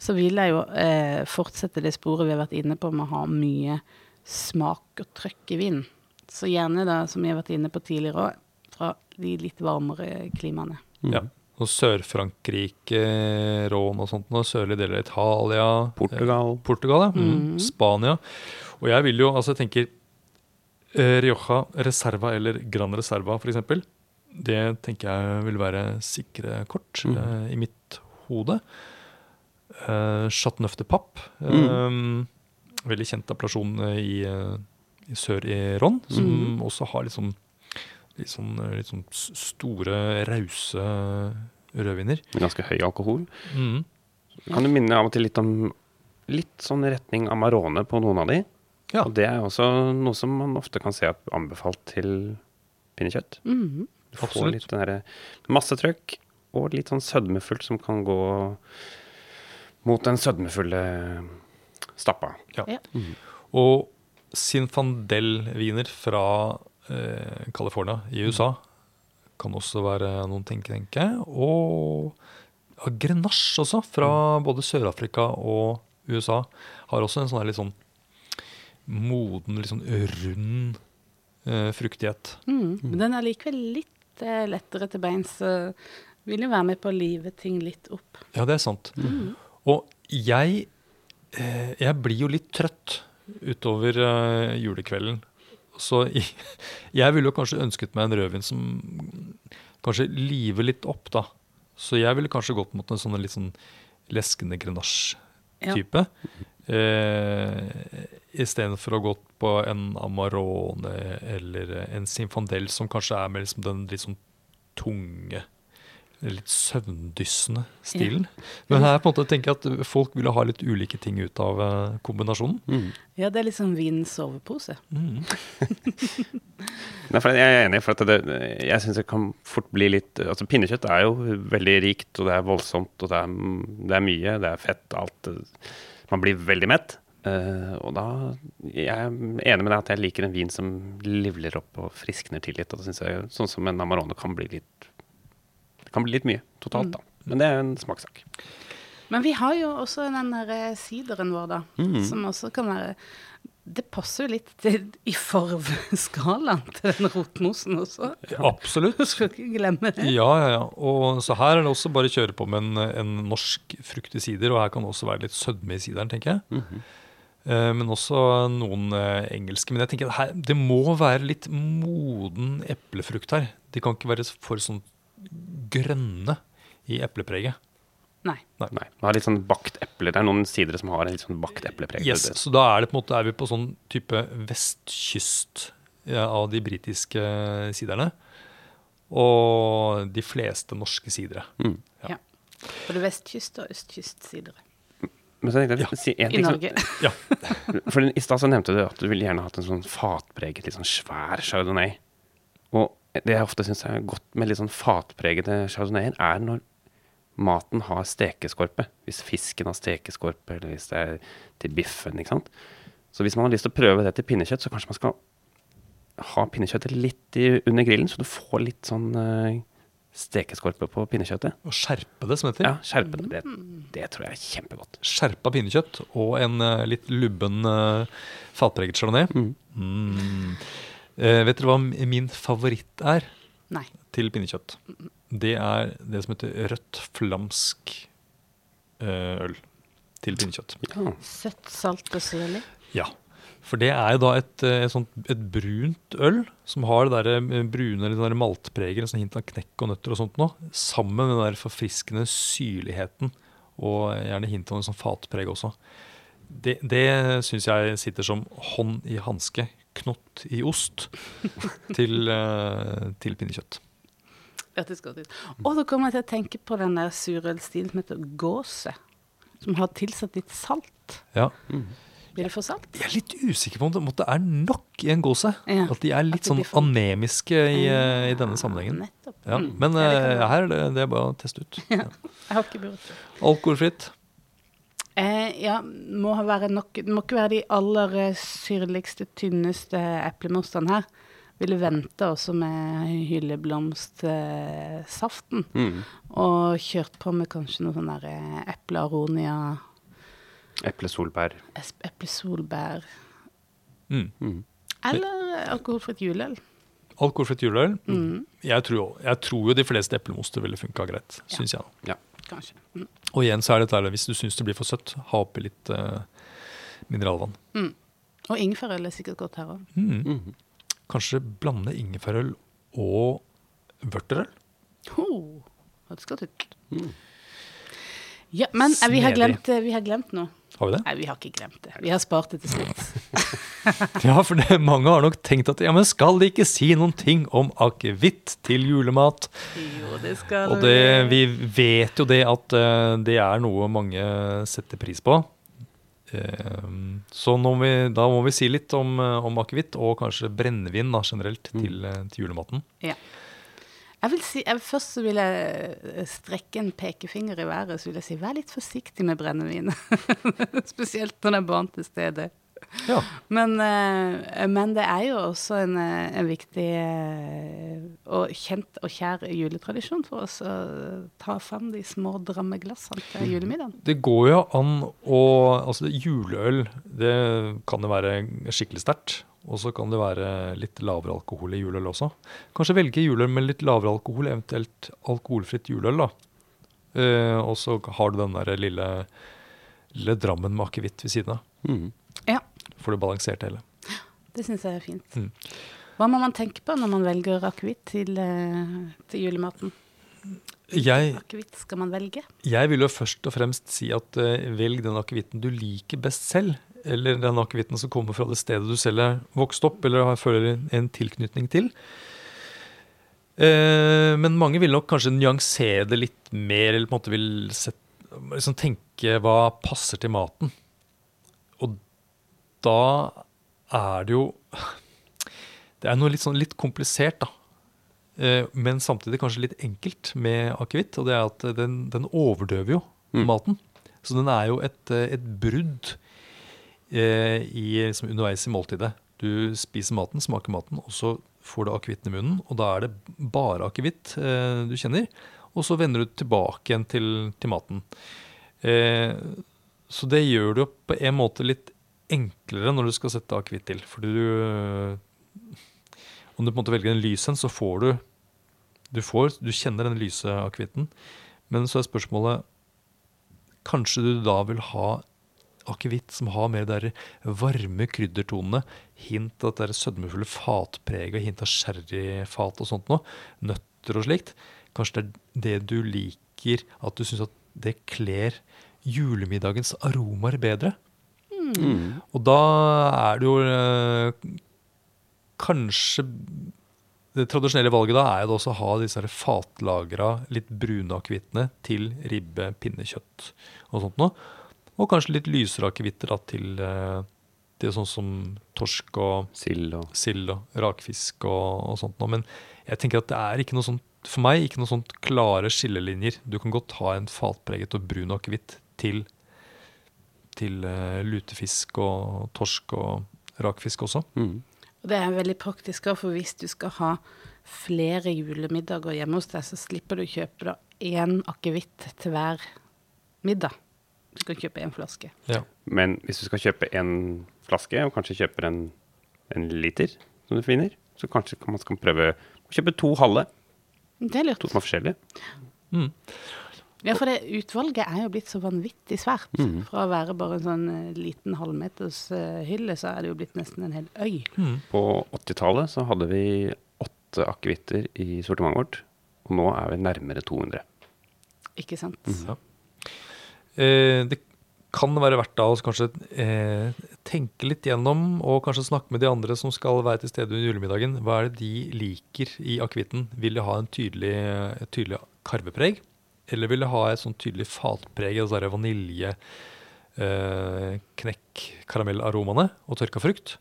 så vil jeg jo eh, fortsette det sporet vi har vært inne på med å ha mye smak og trøkk i vinen. Så gjerne da, som vi har vært inne på tidligere òg, fra de litt varmere klimaene. Ja. Og Sør-Frankrike, Rån og sånt, og sørlige deler av Italia. Portugal. Eh, Portugal, ja. Mm. Mhm. Spania. Og jeg vil jo, altså jeg tenker eh, Rioja Reserva eller Gran Reserva eksempel, det tenker jeg vil være sikre kort mm. eh, i mitt hode. Uh, Chateauneuf de Papp. eh, veldig kjent appellasjon eh, i, eh, i sør i Ron, som Mhm. også har litt sånn, litt sånn, eh, litt sånn store, rause rødviner. Med ganske høy alkohol. Mm. Kan du minne av og til litt om litt sånn retning Amarone på noen av de? Ja. Og det er også noe som man ofte kan se at anbefalt til pinnekjøtt. Mhm. Du får Absolutt. litt den derre massetrykk og litt sånn sødmefullt som kan gå mot den sødmefulle stappa. Ja. Ja. Og Sinfandel-viner fra eh, California i USA kan også være noen tenke, tenke. Og ja, Grenache også, fra både Sør-Afrika og USA, har også en sånn litt sånn moden, litt sånn rund eh, fruktighet. Mm. Men den er likevel litt eh, lettere til beins. så Vil jo være med på å live ting litt opp. Ja, det er sant. Og jeg, eh, jeg blir jo litt trøtt utover eh, julekvelden. Så jeg ville jo kanskje ønsket meg en rødvin som kanskje liver litt opp, da. Så jeg ville kanskje gått mot en sånn litt sånn leskende grenasje-type. Eh, Istedenfor å gå på en Amarone eller en Sinfandel som kanskje er med liksom den litt sånn tunge, litt søvndyssende stilen. Men her på en måte tenker jeg at folk ville ha litt ulike ting ut av eh, kombinasjonen. Mm. Ja, det er liksom Vins sovepose. Mm. Nei, for jeg er enig, for at det, jeg syns det kan fort bli litt Altså Pinnekjøtt er jo veldig rikt, og det er voldsomt, og det er, det er mye. Det er fett, alt. Man blir veldig mett. Uh, og da Jeg er enig med deg at jeg liker en vin som livler opp og friskner til litt. Og det synes jeg sånn som en Amarone kan bli litt Det kan bli litt mye totalt, da. Men det er en smakssak. Men vi har jo også den der eh, sideren vår, da. Mhm. Som også kan være Det passer jo litt til, i farveskalaen til den rotmosen også. Absolutt. Du skal ikke glemme det. Ja, ja, ja. Og så her er det også bare å kjøre på med en, en norsk i sider, og her kan det også være litt sødme i sideren, tenker jeg. Mm -hmm. uh, Men også noen uh, engelske. Men jeg tenker at her, det må være litt moden eplefrukt her. De kan ikke være for sånn grønne i eplepreget. Nei. Nei. Det har litt sånn bakt eple. Det er noen sider som har litt sånn bakt eplepreg. Yes, Så da er det på en måte er vi på sånn type vestkyst ja, av de britiske siderne. Og de fleste norske sidere. Mm. Både vestkyst og østkyst-sidere Men så tenkte jeg, si en i ting som, Norge. Ja. For I stad nevnte du at du ville gjerne hatt en sånn fatpreget, litt sånn svær chardonnay. Og det jeg ofte syns er godt med litt sånn fatpregede chardonnayer, er når maten har stekeskorpe. Hvis fisken har stekeskorpe, eller hvis det er til biffen. ikke sant? Så hvis man har lyst til å prøve det til pinnekjøtt, så kanskje man skal ha pinnekjøttet litt i, under grillen, så du får litt sånn uh, stekeskorpe på pinnekjøttet. Og skjerpe det, som heter. Ja, skjerpe det. Det, det tror jeg er kjempegodt. Skjerpa pinnekjøtt og en uh, litt lubben uh, fatpreget chardonnay. Mm. Mm. Eh, vet dere hva min favoritt er Nei. til pinnekjøtt? Det er det som heter rødt flamsk eh, øl til pinnekjøtt. Ja. Søtt, salt og syrlig. Ja. For det er jo da et, eh, et, sånt, et brunt øl som har det der eh, brune eller maltpreget, sånn hint av knekk og nøtter og sånt nå, sammen med den der forfriskende syrligheten og gjerne hint av en sånn fatpreg også. Det, det syns jeg sitter som hånd i hanske, knott i ost, til, eh, til pinnekjøtt. Hørtes godt ut. Og da kommer jeg til å tenke på den der surølstilen som heter gåse. Som har tilsatt litt salt. Ja. Blir det for salt? Jeg er litt usikker på om det, om det er nok i en gåse. Ja, At de er litt sånn for- anemiske i, eh, i denne sammenhengen. Nettopp. Ja. Mm. Men Ja, det eh, her er det, det er bare å teste ut. Ja. Jeg har ikke burde. Alkoholfritt. Eh, ja, må være nok Det må ikke være de aller eh, syrligste, tynneste eplemostene her. Ville vente også med hylleblomstsaften. Mm. Og kjørt på med kanskje noe sånn der eh, eplearonia, Eplesolbær. eplesolbær Mm. Mm. Eller alkoholfritt juleøl. Alkoholfritt juleøl. Mm, Jeg, tror, jeg tror jo de fleste eplemoster ville funka greit, Ja. syns jeg. da. Kanskje. Mm. Og igjen så er det dette, hvis du syns det blir for søtt, ha oppi litt uh, mineralvann. Mm. Og ingefærøl er sikkert godt her òg. Mm. Mm. Kanskje blande ingefærøl og vørterøl? Oh, det skal til. Mm. Ja, men eh, vi har, glemt, eh, vi har glemt noe. Har vi det? Nei, vi har ikke glemt det. Vi har spart det til slutt. Ja, for det, mange har nok tenkt at ja, men skal de ikke si noen ting om akevitt til julemat? Jo, det skal Og det, vi vet jo det at uh, det er noe mange setter pris på. Eh, så vi, da må vi si litt om, uh, om akevitt, og kanskje brennevin da, generelt, Mm. til, eh, til julematen. Jeg vil si, jeg, Først så vil jeg eh, strekke en pekefinger i været så vil jeg si vær litt forsiktig med brennevin. Spesielt når det er barn til stede. Ja. Men, eh, men det er jo også en, eh, en viktig eh, og kjent og kjær juletradisjon for oss å ta fram de små drammeglassene til julemiddagen. Det går jo an å Altså, juleøl, det kan jo være skikkelig sterkt. Og så kan det være litt lavere alkohol i juleøl også. Kanskje velge juleøl med litt lavere alkohol, eventuelt alkoholfritt juleøl, da. Eh, og så har du den der lille, lille drammen med akevitt ved siden av. Mm. Får du balansert det hele. Det syns jeg er fint. Mm. Hva må man tenke på når man velger akevitt til, eh, til julematen? Jeg, Akevitt skal man velge? jeg vil jo først og fremst si at uh, velg den akevitten du liker best selv. Eller den akevitten som kommer fra det stedet du selv er vokst opp eller har føler en tilknytning til. Uh, men mange vil nok kanskje nyansere det litt mer, eller på en måte vil sett, liksom tenke hva passer til maten. Da er det jo Det er noe litt, sånn, litt komplisert, da. Eh, men samtidig kanskje litt enkelt med akevitt. Og det er at den, den overdøver jo Mm. maten. Så den er jo et, et brudd eh, i, liksom underveis i måltidet. Du spiser maten, smaker maten, og så får du akevitten i munnen. Og da er det bare akevitt eh, du kjenner. og så vender du tilbake igjen til, til maten. Eh, så det gjør det jo på en måte litt enklere når du skal sette akevitt til. Fordi du Om du på en måte velger en lys en, så får du du, får, du kjenner den lyse akevitten. Men så er spørsmålet Kanskje du da vil ha akevitt som har mer de varme kryddertonene. Hint av det sødmefulle fatpreget, hint av sherryfat og sånt noe. Nøtter og slikt. Kanskje det er det du liker, at du syns at det kler julemiddagens aromaer bedre. Mm. Og da er det jo eh, kanskje Det tradisjonelle valget da er jo også å ha disse fatlagra, litt brune akevittene til ribbe, pinnekjøtt og sånt noe. Og kanskje litt lysere akevitter til, eh, til sånn som torsk og Sild og sild og rakfisk og, og sånt noe. Men jeg tenker at det er ikke noe sånt, for meg ikke noe sånt klare skillelinjer. Du kan godt ha en fatpreget og brun akevitt til, til eh, lutefisk og torsk og rakfisk også. mm. Det er veldig praktisk, for hvis du skal ha flere julemiddager hjemme hos deg, så slipper du å kjøpe da én akevitt til hver middag. Du kan kjøpe én flaske. Ja. Men hvis du skal kjøpe en flaske, og kanskje kjøper en, en liter som du finner, så kanskje man skal prøve å kjøpe to halve. Det er lurt. To som er forskjellige. Mm. Ja, for det utvalget er jo blitt så vanvittig svært. Mm. Fra å være bare en sånn eh, liten halvmeters eh, hylle, så er det jo blitt nesten en hel øy. Mm. På 80-tallet så hadde vi åtte akevitter i sortimentet vårt, og nå er vi nærmere 200. Ikke sant? Ja. Eh, det kan være verdt da å kanskje eh, tenke litt gjennom, og kanskje snakke med de andre som skal være til stede under julemiddagen. Hva er det de liker i akevitten? Vil de ha en tydelig, et tydelig karvepreg? Eller vil de ha et sånn tydelig fatpreg, altså det vanilje, eh, knekk, karamellaromaene og tørka frukt?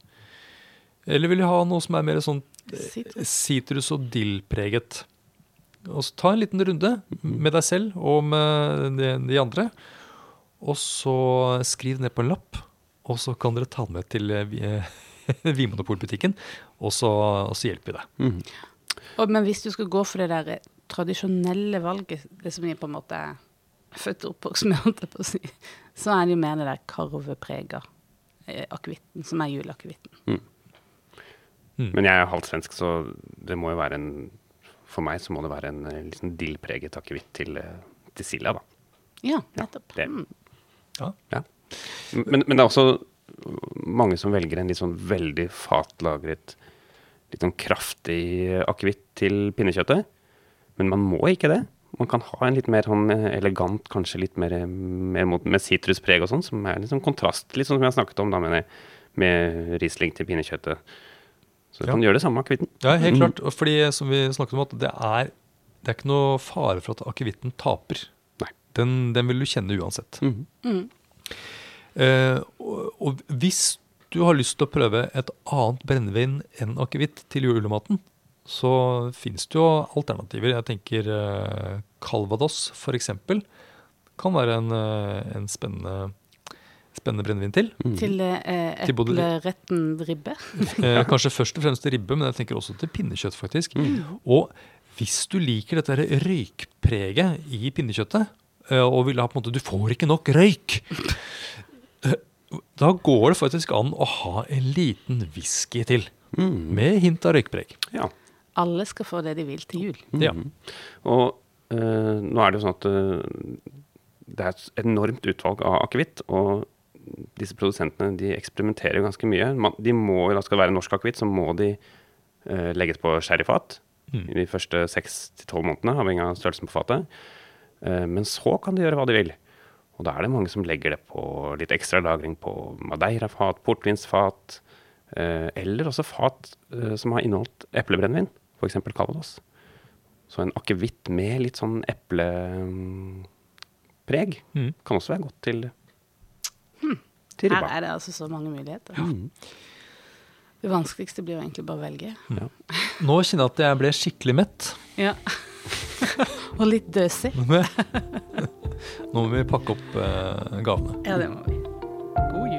Eller vil de ha noe som er mer sånn Sitrus. sitrus- og dillpreget. Og så ta en liten runde med deg selv og med de, de andre. Og så skriv ned på en lapp, og så kan dere ta den med til eh, eh, Vinmonopolbutikken, og, så- og så hjelper vi deg. Mm. Og, men hvis du skal gå for det der eh, tradisjonelle valget, det som vi på en måte er født og oppvokst med, holdt jeg på å si, så er det jo mer det der karveprega eh, akevitten, som er juleakevitten. Mm. Men jeg er halvt svensk, så det må jo være en For meg så må det være en liksom dillpreget akevitt til, eh, til silda, da. Ja, nettopp. det- Mm. Ja. Ja. Men, men det er også mange som velger en litt sånn veldig fatlagret, litt sånn kraftig akevitt til pinnekjøttet. Men man må ikke det. Man kan ha en litt mer sånn eh, elegant, kanskje litt mer, mer mot, med sitruspreg og sånn, som er sånn kontrast. Litt sånn som har snakket om da med, med Riesling til pinnekjøttet. Så du Ja. kan gjøre det samme med akevitten. Ja, helt Mm. klart. Fordi som vi snakket om, at det er, det er ikke noe fare for at akevitten taper. Nei. Den, den vil du kjenne uansett. Mm. Mm. Eh, og, og hvis du har lyst til å prøve et annet brennevin enn akevitt til julematen, så finnes det jo alternativer. Jeg tenker eh, Calvados f.eks. kan være en, eh, en spennende, spennende brennevin til. Mm. Til eh, epleretten ribbe. Eh, kanskje først og fremst til ribbe, men jeg tenker også til pinnekjøtt, faktisk. Og hvis du liker dette røykpreget i pinnekjøttet, og vil ha på en måte Du får ikke nok røyk! Da går det faktisk an å ha en liten whisky til, Mm. med hint av røykpreg. Ja. Alle skal få det de vil til jul. Ja. Mhm. Og eh, nå er det jo sånn at eh, det er et enormt utvalg av akevitt, og disse produsentene de eksperimenterer ganske mye. Man, de må, da skal det være norsk akevitt, så må de eh, legges på sherryfat Mm. i de første seks til tolv månedene, avhengig av størrelsen på fatet. Uh, men så kan de gjøre hva de vil. Og da er det mange som legger det på litt ekstra lagring på madeirafat, portvinsfat, eller også fat eh, som har inneholdt eplebrennevin, f.eks. Calvados. Så en akevitt med litt sånn eplepreg Mm. kan også være godt til, til Her er det altså så mange muligheter. Mm. Det vanskeligste blir jo egentlig bare å velge. Nå kjenner jeg at jeg ble skikkelig mett. Ja. Og litt døsig. Nå må vi pakke opp eh, gavene. Ja, det må vi. God jul.